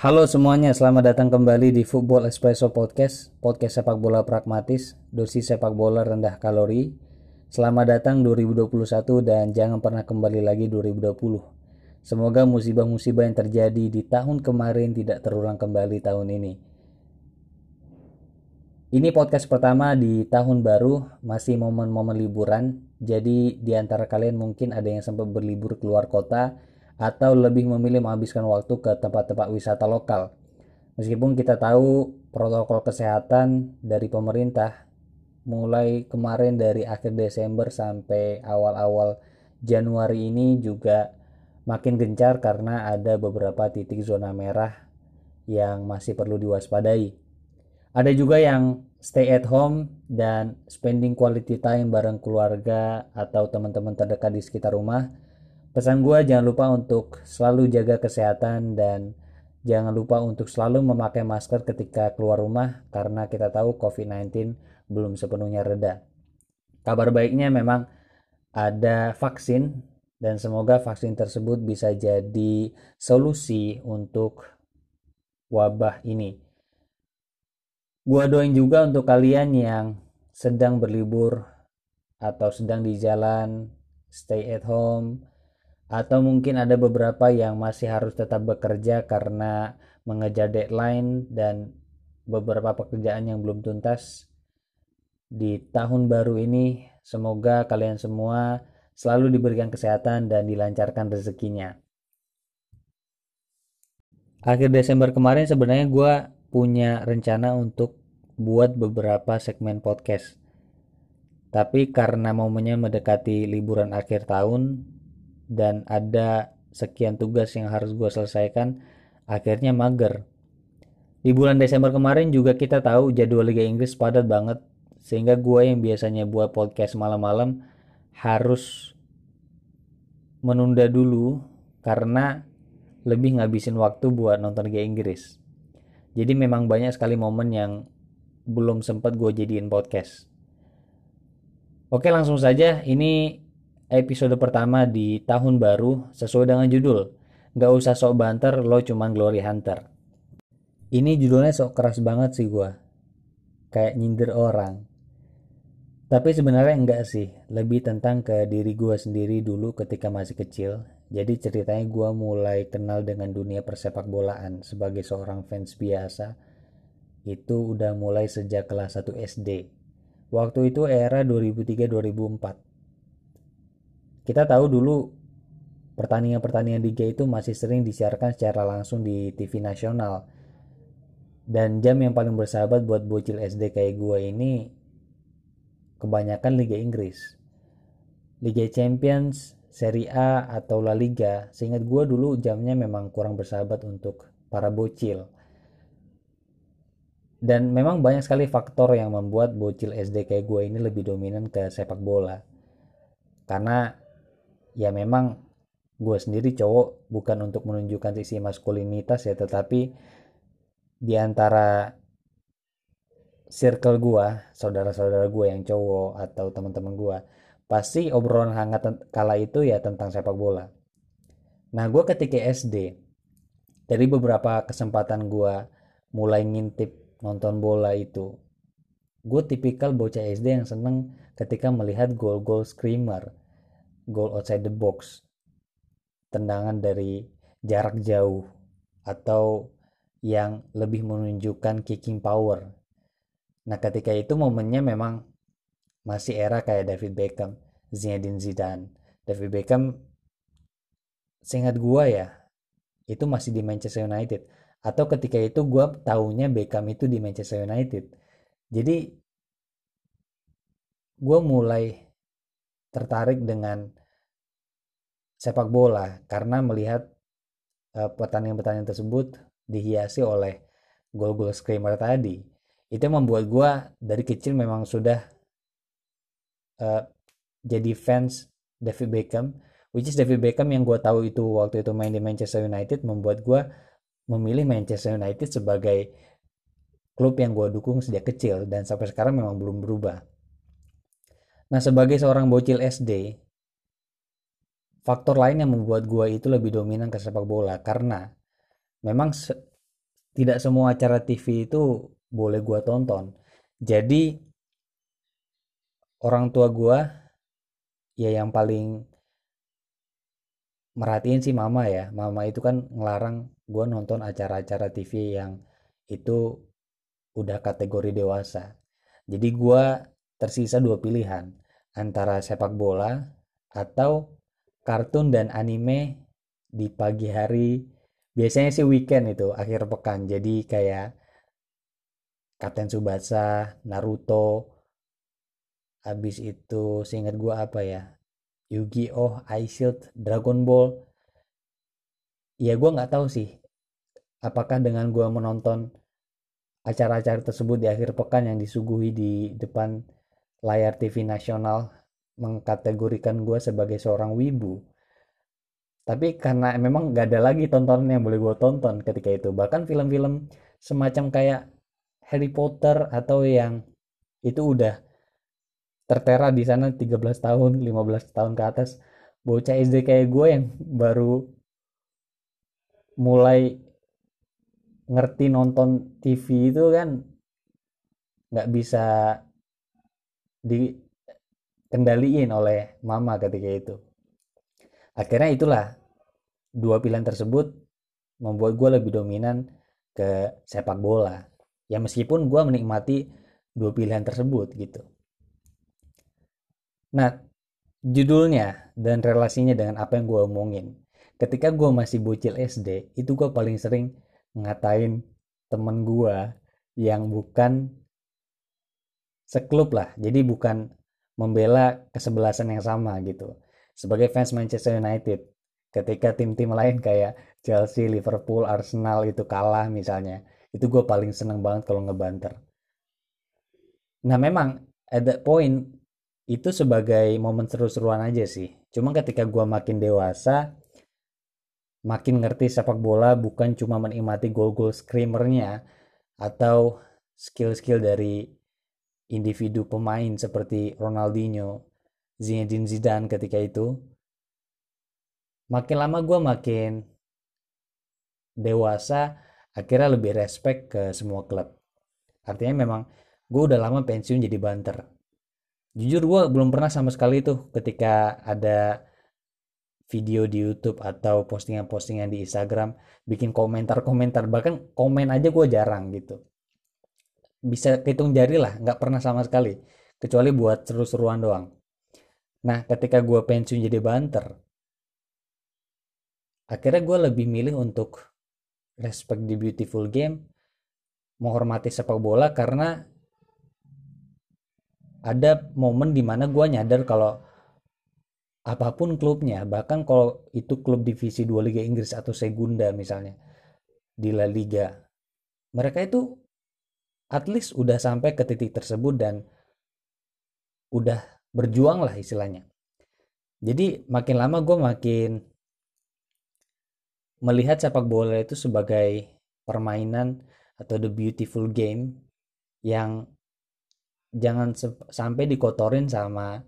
Halo semuanya, selamat datang kembali di Football Espresso Podcast, podcast sepak bola pragmatis, dosis sepak bola rendah kalori. Selamat datang 2021 dan jangan pernah kembali lagi 2020. Semoga musibah-musibah yang terjadi di tahun kemarin tidak terulang kembali tahun ini. Ini podcast pertama di tahun baru, masih momen-momen liburan. Jadi di antara kalian mungkin ada yang sempat berlibur keluar kota, atau lebih memilih menghabiskan waktu ke tempat-tempat wisata lokal. Meskipun kita tahu protokol kesehatan dari pemerintah mulai kemarin dari akhir Desember sampai awal-awal Januari ini juga makin gencar karena ada beberapa titik zona merah yang masih perlu diwaspadai. Ada juga yang stay at home dan spending quality time bareng keluarga atau teman-teman terdekat di sekitar rumah Pesan gue jangan lupa untuk selalu jaga kesehatan dan jangan lupa untuk selalu memakai masker ketika keluar rumah karena kita tahu COVID-19 belum sepenuhnya reda. Kabar baiknya memang ada vaksin dan semoga vaksin tersebut bisa jadi solusi untuk wabah ini. Gua doain juga untuk kalian yang sedang berlibur atau sedang di jalan, stay at home, atau mungkin ada beberapa yang masih harus tetap bekerja karena mengejar deadline dan beberapa pekerjaan yang belum tuntas. Di tahun baru ini semoga kalian semua selalu diberikan kesehatan dan dilancarkan rezekinya. Akhir Desember kemarin sebenarnya gue punya rencana untuk buat beberapa segmen podcast. Tapi karena momennya mendekati liburan akhir tahun dan ada sekian tugas yang harus gue selesaikan akhirnya mager. Di bulan Desember kemarin juga kita tahu jadwal Liga Inggris padat banget sehingga gue yang biasanya buat podcast malam-malam harus menunda dulu karena lebih ngabisin waktu buat nonton Liga Inggris. Jadi memang banyak sekali momen yang belum sempat gue jadiin podcast. Oke langsung saja. Ini episode pertama di tahun baru sesuai dengan judul. Gak usah sok banter, lo cuman glory hunter. Ini judulnya sok keras banget sih gue. Kayak nyindir orang. Tapi sebenarnya enggak sih, lebih tentang ke diri gue sendiri dulu ketika masih kecil. Jadi ceritanya gue mulai kenal dengan dunia persepak bolaan sebagai seorang fans biasa. Itu udah mulai sejak kelas 1 SD. Waktu itu era 2003-2004 kita tahu dulu pertandingan-pertandingan Liga itu masih sering disiarkan secara langsung di TV nasional. Dan jam yang paling bersahabat buat bocil SD kayak gue ini kebanyakan Liga Inggris. Liga Champions, Serie A atau La Liga, seingat gue dulu jamnya memang kurang bersahabat untuk para bocil. Dan memang banyak sekali faktor yang membuat bocil SD kayak gue ini lebih dominan ke sepak bola. Karena ya memang gue sendiri cowok bukan untuk menunjukkan sisi maskulinitas ya tetapi di antara circle gue saudara-saudara gue yang cowok atau teman-teman gue pasti obrolan hangat kala itu ya tentang sepak bola. Nah gue ketika SD dari beberapa kesempatan gue mulai ngintip nonton bola itu gue tipikal bocah SD yang seneng ketika melihat gol-gol screamer goal outside the box. Tendangan dari jarak jauh atau yang lebih menunjukkan kicking power. Nah ketika itu momennya memang masih era kayak David Beckham Zinedine Zidane. David Beckham seingat gua ya itu masih di Manchester United. Atau ketika itu gua tahunya Beckham itu di Manchester United. Jadi gue mulai tertarik dengan sepak bola karena melihat pertandingan-pertandingan tersebut dihiasi oleh gol-gol screamer tadi. Itu membuat gue dari kecil memang sudah uh, jadi fans David Beckham, which is David Beckham yang gue tahu itu waktu itu main di Manchester United membuat gue memilih Manchester United sebagai klub yang gue dukung sejak kecil dan sampai sekarang memang belum berubah. Nah sebagai seorang bocil SD, faktor lain yang membuat gue itu lebih dominan ke sepak bola karena memang tidak semua acara TV itu boleh gue tonton. Jadi orang tua gue ya yang paling merhatiin sih mama ya. Mama itu kan ngelarang gue nonton acara-acara TV yang itu udah kategori dewasa. Jadi gue tersisa dua pilihan antara sepak bola atau kartun dan anime di pagi hari. Biasanya sih weekend itu akhir pekan. Jadi kayak Kapten Subasa Naruto. Habis itu seingat gue apa ya? Yu-Gi-Oh, Ice Shield, Dragon Ball. Ya gue nggak tahu sih, apakah dengan gue menonton acara-acara tersebut di akhir pekan yang disuguhi di depan layar TV nasional mengkategorikan gue sebagai seorang wibu. Tapi karena memang gak ada lagi tontonan yang boleh gue tonton ketika itu. Bahkan film-film semacam kayak Harry Potter atau yang itu udah tertera di sana 13 tahun 15 tahun ke atas bocah SD kayak gue yang baru mulai ngerti nonton TV itu kan nggak bisa dikendaliin oleh mama ketika itu akhirnya itulah dua pilihan tersebut membuat gue lebih dominan ke sepak bola ya meskipun gue menikmati dua pilihan tersebut gitu Nah, judulnya dan relasinya dengan apa yang gue omongin. Ketika gue masih bocil SD, itu gue paling sering ngatain temen gue yang bukan seklub lah. Jadi bukan membela kesebelasan yang sama gitu. Sebagai fans Manchester United, ketika tim-tim lain kayak Chelsea, Liverpool, Arsenal itu kalah misalnya, itu gue paling seneng banget kalau ngebanter. Nah memang at that point itu sebagai momen seru-seruan aja sih. Cuma ketika gue makin dewasa, makin ngerti sepak bola bukan cuma menikmati gol-gol screamernya atau skill-skill dari individu pemain seperti Ronaldinho, Zinedine Zidane ketika itu. Makin lama gue makin dewasa, akhirnya lebih respect ke semua klub. Artinya memang gue udah lama pensiun jadi banter jujur gue belum pernah sama sekali tuh ketika ada video di YouTube atau postingan-postingan di Instagram bikin komentar-komentar bahkan komen aja gue jarang gitu bisa hitung jari lah nggak pernah sama sekali kecuali buat seru-seruan doang. Nah ketika gue pensiun jadi banter akhirnya gue lebih milih untuk respect the beautiful game menghormati sepak bola karena ada momen di mana gue nyadar kalau apa pun klubnya bahkan kalau itu klub divisi 2 Liga Inggris atau Segunda misalnya di La Liga mereka itu at least udah sampai ke titik tersebut dan udah berjuang lah istilahnya. Jadi makin lama gue makin melihat sepak bola itu sebagai permainan atau the beautiful game yang jangan sampai dikotorin sama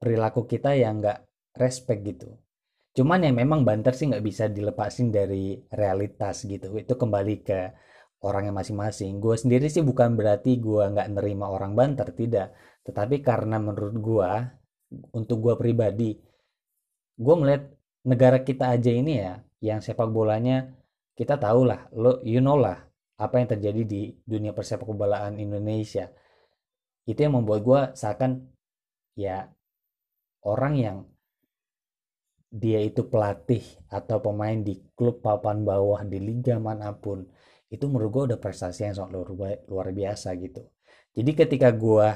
perilaku kita yang nggak respect gitu. Cuman yang memang banter sih nggak bisa dilepasin dari realitas gitu. Itu kembali ke orangnya masing-masing. Gue sendiri sih bukan berarti gue nggak nerima orang banter tidak. Tetapi karena menurut gue untuk gue pribadi gue melihat negara kita aja ini ya yang sepak bolanya kita tahu lah lo you know lah apa yang terjadi di dunia persepak bolaan Indonesia. Itu yang membuat gue seakan ya orang yang dia itu pelatih atau pemain di klub papan bawah di liga mana pun itu menurut gue udah prestasi yang sangat luar, luar biasa gitu. Jadi ketika gue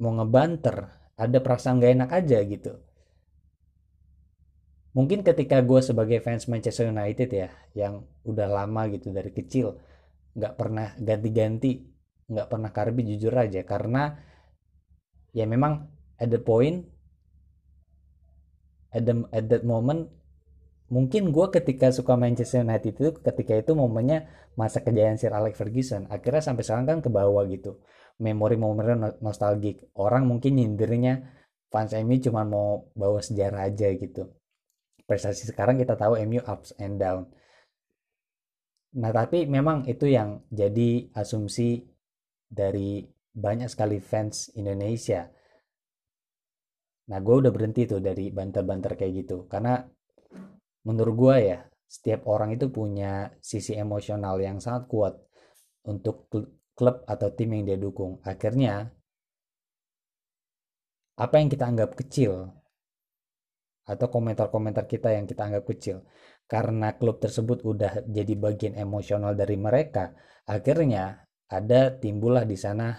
mau ngebanter ada perasaan gak enak aja gitu. Mungkin ketika gue sebagai fans Manchester United ya yang udah lama gitu dari kecil nggak pernah ganti-ganti nggak pernah karbi jujur aja. Karena ya memang at the point at, the, at that moment mungkin gue ketika suka Manchester United itu ketika itu momennya masa kejayaan Sir Alex Ferguson. Akhirnya sampai sekarang kan ke bawah gitu. Memori-memori nostalgik orang mungkin nyindirnya fans MU cuma mau bawa sejarah aja gitu. Prestasi sekarang kita tahu MU ups and down. Nah tapi memang itu yang jadi asumsi dari banyak sekali fans Indonesia. Nah gue udah berhenti tuh dari banter-banter kayak gitu. Karena menurut gue ya setiap orang itu punya sisi emosional yang sangat kuat untuk klub atau tim yang dia dukung. Akhirnya apa yang kita anggap kecil atau komentar-komentar kita yang kita anggap kecil karena klub tersebut udah jadi bagian emosional dari mereka akhirnya ada timbullah di sana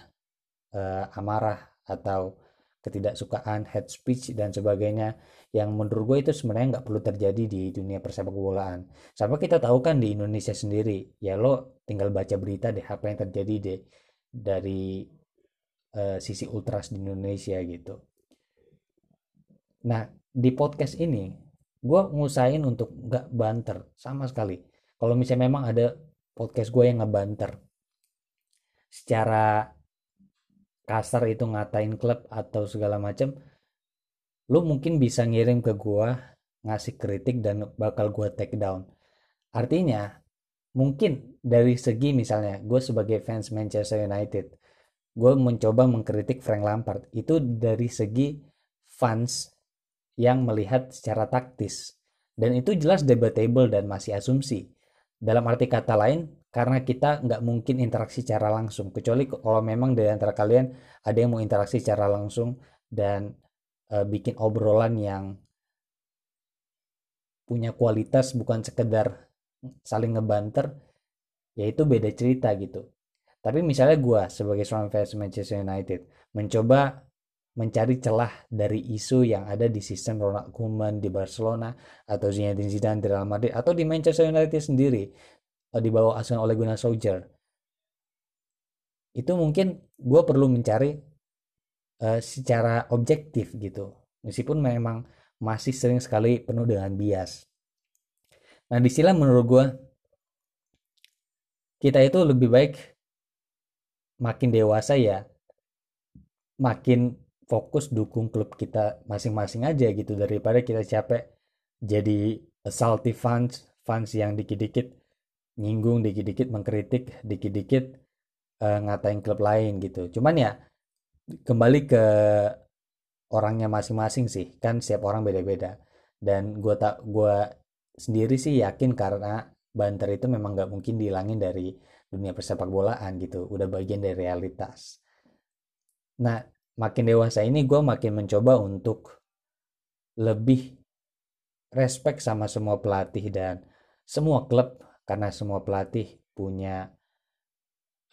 uh, amarah atau ketidaksukaan head speech dan sebagainya yang menurut gue itu sebenarnya nggak perlu terjadi di dunia persepak bolaan sampai kita tahu kan di Indonesia sendiri ya lo tinggal baca berita deh apa yang terjadi deh dari uh, sisi ultras di Indonesia gitu Nah, di podcast ini, gue ngusain untuk gak banter sama sekali. Kalau misalnya memang ada podcast gue yang ngebanter, secara kasar itu ngatain klub atau segala macam, lu mungkin bisa ngirim ke gue ngasih kritik dan bakal gue take down. Artinya, mungkin dari segi misalnya gue sebagai fans Manchester United, gue mencoba mengkritik Frank Lampard itu dari segi fans yang melihat secara taktis. Dan itu jelas debatable dan masih asumsi. Dalam arti kata lain, karena kita nggak mungkin interaksi secara langsung. Kecuali kalau memang dari antara kalian ada yang mau interaksi secara langsung dan e, bikin obrolan yang punya kualitas bukan sekedar saling ngebanter, yaitu beda cerita gitu. Tapi misalnya gue sebagai seorang fans Manchester United mencoba mencari celah dari isu yang ada di sistem Ronald Koeman di Barcelona atau Zinedine Zidane di Real Madrid atau di Manchester United sendiri di bawah asuhan oleh Gunnar Solskjaer. Itu mungkin gue perlu mencari uh, secara objektif gitu. Meskipun memang masih sering sekali penuh dengan bias. Nah di sinilah menurut gue kita itu lebih baik makin dewasa ya makin fokus dukung klub kita masing-masing aja gitu daripada kita capek jadi salty fans fans yang dikit-dikit nyinggung dikit-dikit mengkritik dikit-dikit uh, ngatain klub lain gitu. Cuman ya kembali ke orangnya masing-masing sih. Kan setiap orang beda-beda. Dan gue tak gue sendiri sih yakin karena banter itu memang gak mungkin dihilangin dari dunia persepak bolaan gitu. Udah bagian dari realitas. Nah makin dewasa ini gue makin mencoba untuk lebih respect sama semua pelatih dan semua klub karena semua pelatih punya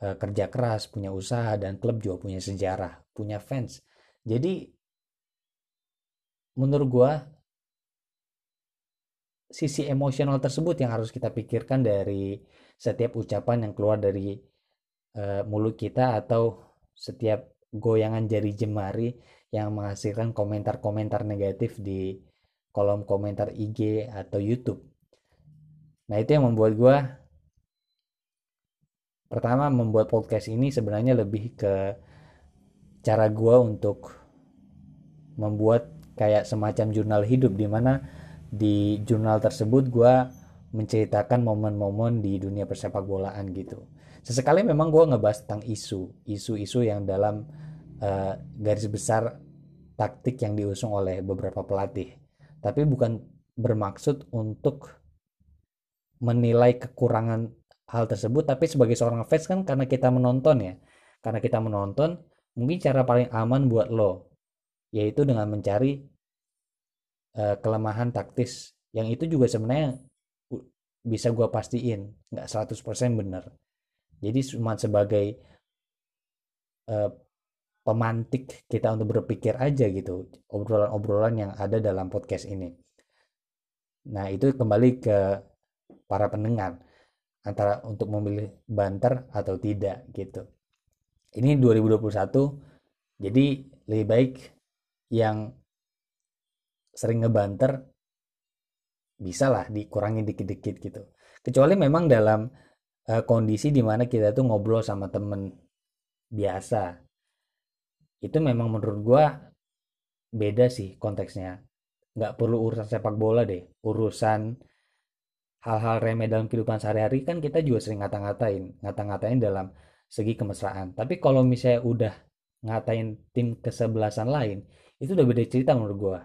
uh, kerja keras, punya usaha dan klub juga punya sejarah, punya fans. Jadi menurut gue sisi emosional tersebut yang harus kita pikirkan dari setiap ucapan yang keluar dari uh, mulut kita atau setiap goyangan jari jemari yang menghasilkan komentar-komentar negatif di kolom komentar IG atau YouTube. Nah itu yang membuat gue pertama membuat podcast ini sebenarnya lebih ke cara gue untuk membuat kayak semacam jurnal hidup di mana di jurnal tersebut gue menceritakan momen-momen di dunia persepak bolaan gitu. Sesekali memang gue ngebahas tentang isu isu-isu yang dalam uh, garis besar taktik yang diusung oleh beberapa pelatih. Tapi bukan bermaksud untuk menilai kekurangan hal tersebut tapi sebagai seorang fans kan karena kita menonton ya. Karena kita menonton mungkin cara paling aman buat lo yaitu dengan mencari uh, kelemahan taktis. Yang itu juga sebenarnya bisa gue pastiin nggak 100% bener jadi cuma sebagai uh, pemantik kita untuk berpikir aja gitu obrolan-obrolan yang ada dalam podcast ini. Nah itu kembali ke para pendengar antara untuk memilih banter atau tidak gitu. Ini 2021 jadi lebih baik yang sering ngebanter bisa lah dikurangi dikit-dikit gitu. Kecuali memang dalam uh, kondisi di mana kita tuh ngobrol sama temen biasa. Itu memang menurut gue beda sih konteksnya. Nggak perlu urusan sepak bola deh urusan hal-hal remeh dalam kehidupan sehari-hari kan kita juga sering ngata-ngatain ngata-ngatain dalam segi kemesraan. Tapi kalau misalnya udah ngatain tim kesebelasan lain itu udah beda cerita menurut gua.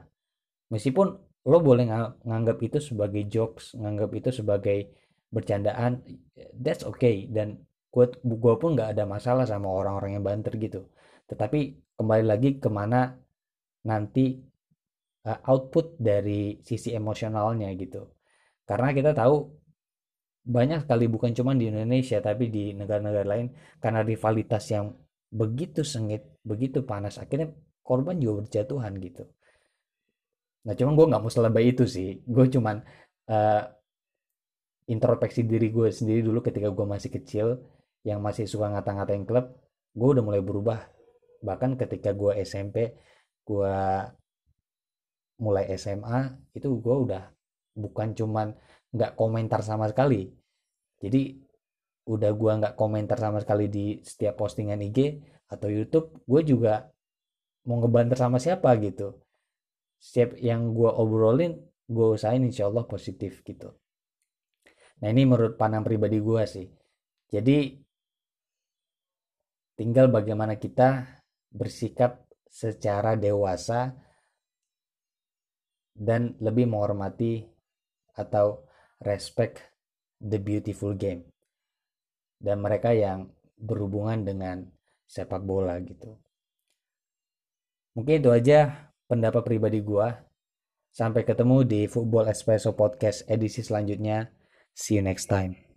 Meskipun lo boleh nganggap itu sebagai jokes nganggap itu sebagai bercandaan that's okay. Dan gue gua pun nggak ada masalah sama orang-orang yang banter gitu. Tetapi kembali lagi ke mana nanti uh, output dari sisi emosionalnya gitu karena kita tahu banyak sekali bukan cuma di Indonesia tapi di negara-negara lain karena rivalitas yang begitu sengit begitu panas akhirnya korban juga berjatuhan gitu. Nah cuman gue nggak mau selebay itu sih. Gue cuman uh, introspeksi diri gue sendiri dulu ketika gue masih kecil yang masih suka ngata-ngatain klub gue udah mulai berubah. Bahkan ketika gue SMP gue mulai SMA itu gue udah bukan cuman nggak komentar sama sekali. Jadi udah gue nggak komentar sama sekali di setiap postingan IG atau YouTube gue juga mau ngebanter sama siapa gitu. Setiap yang gue obrolin gue usahain insya Allah positif gitu. Nah ini menurut pandang pribadi gue sih. Jadi tinggal bagaimana kita bersikap secara dewasa dan lebih menghormati atau respect the beautiful game dan mereka yang berhubungan dengan sepak bola gitu. Mungkin itu aja pendapat pribadi gua. Sampai ketemu di Football Espresso Podcast edisi selanjutnya. See you next time.